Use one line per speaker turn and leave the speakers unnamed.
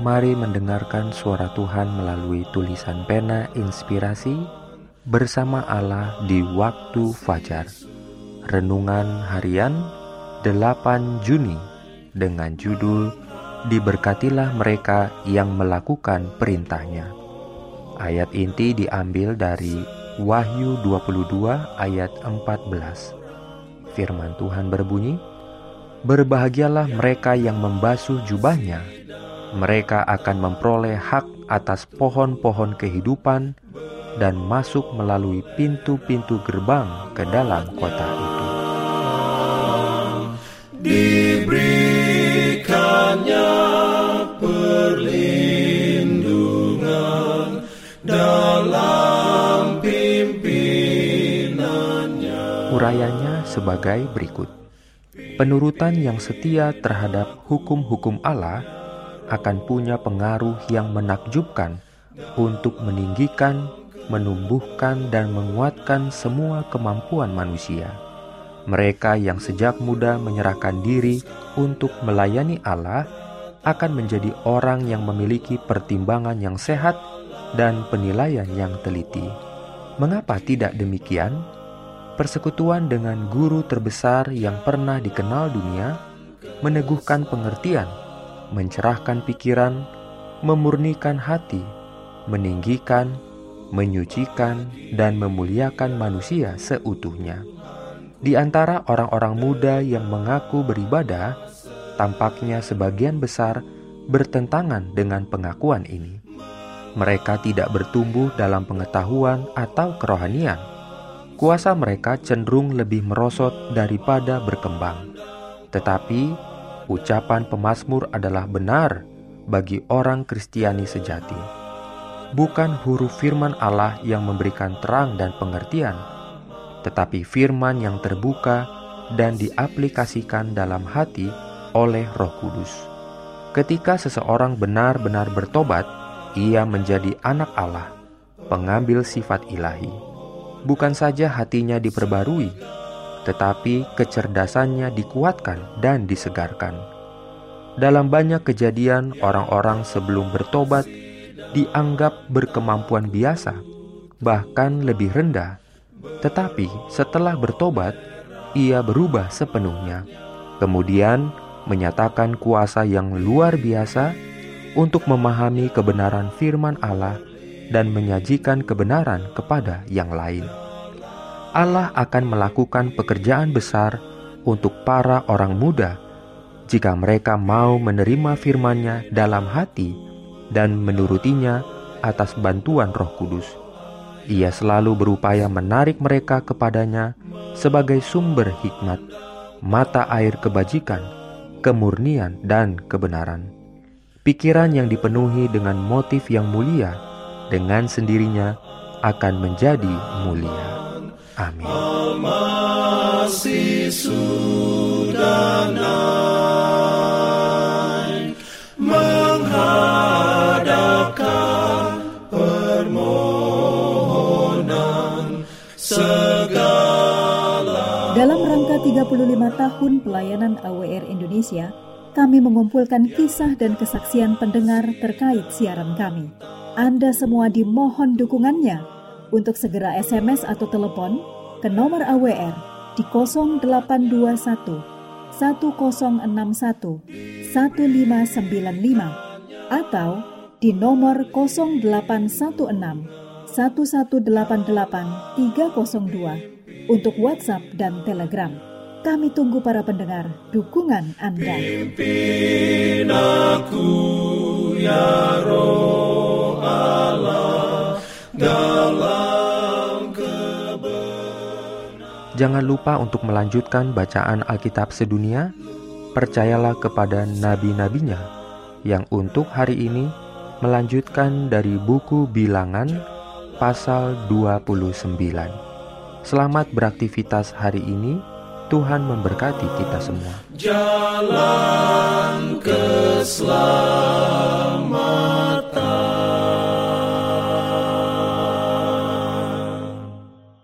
Mari mendengarkan suara Tuhan melalui tulisan pena inspirasi bersama Allah di waktu fajar. Renungan harian 8 Juni dengan judul Diberkatilah mereka yang melakukan perintahnya. Ayat inti diambil dari Wahyu 22 ayat 14. Firman Tuhan berbunyi, Berbahagialah mereka yang membasuh jubahnya mereka akan memperoleh hak atas pohon-pohon kehidupan dan masuk melalui pintu-pintu gerbang ke dalam kota itu.
Diberikannya perlindungan dalam pimpinannya.
Urayanya sebagai berikut. Penurutan yang setia terhadap hukum-hukum Allah akan punya pengaruh yang menakjubkan untuk meninggikan, menumbuhkan, dan menguatkan semua kemampuan manusia. Mereka yang sejak muda menyerahkan diri untuk melayani Allah akan menjadi orang yang memiliki pertimbangan yang sehat dan penilaian yang teliti. Mengapa tidak demikian? Persekutuan dengan guru terbesar yang pernah dikenal dunia meneguhkan pengertian mencerahkan pikiran, memurnikan hati, meninggikan, menyucikan, dan memuliakan manusia seutuhnya. Di antara orang-orang muda yang mengaku beribadah, tampaknya sebagian besar bertentangan dengan pengakuan ini. Mereka tidak bertumbuh dalam pengetahuan atau kerohanian. Kuasa mereka cenderung lebih merosot daripada berkembang. Tetapi ucapan pemazmur adalah benar bagi orang Kristiani sejati. Bukan huruf firman Allah yang memberikan terang dan pengertian, tetapi firman yang terbuka dan diaplikasikan dalam hati oleh Roh Kudus. Ketika seseorang benar-benar bertobat, ia menjadi anak Allah, pengambil sifat ilahi. Bukan saja hatinya diperbarui, tetapi kecerdasannya dikuatkan dan disegarkan. Dalam banyak kejadian, orang-orang sebelum bertobat dianggap berkemampuan biasa, bahkan lebih rendah. Tetapi setelah bertobat, ia berubah sepenuhnya. Kemudian menyatakan kuasa yang luar biasa untuk memahami kebenaran firman Allah dan menyajikan kebenaran kepada yang lain. Allah akan melakukan pekerjaan besar untuk para orang muda jika mereka mau menerima firman-Nya dalam hati dan menurutinya atas bantuan Roh Kudus. Ia selalu berupaya menarik mereka kepadanya sebagai sumber hikmat, mata air kebajikan, kemurnian, dan kebenaran. Pikiran yang dipenuhi dengan motif yang mulia dengan sendirinya akan menjadi mulia. Amin.
Masih sudah naik menghadapkan permohonan segala.
Dalam rangka 35 tahun pelayanan AWR Indonesia, kami mengumpulkan kisah dan kesaksian pendengar terkait siaran kami. Anda semua dimohon dukungannya untuk segera SMS atau telepon ke nomor AWR di 0821 1061 1595 atau di nomor 0816 1188 302 untuk WhatsApp dan Telegram. Kami tunggu para pendengar dukungan Anda.
Pimpin aku ya roh Allah dalam
Jangan lupa untuk melanjutkan bacaan Alkitab sedunia. Percayalah kepada nabi-nabinya yang untuk hari ini melanjutkan dari buku Bilangan pasal 29. Selamat beraktivitas hari ini. Tuhan memberkati kita semua.
Jalan keselamatan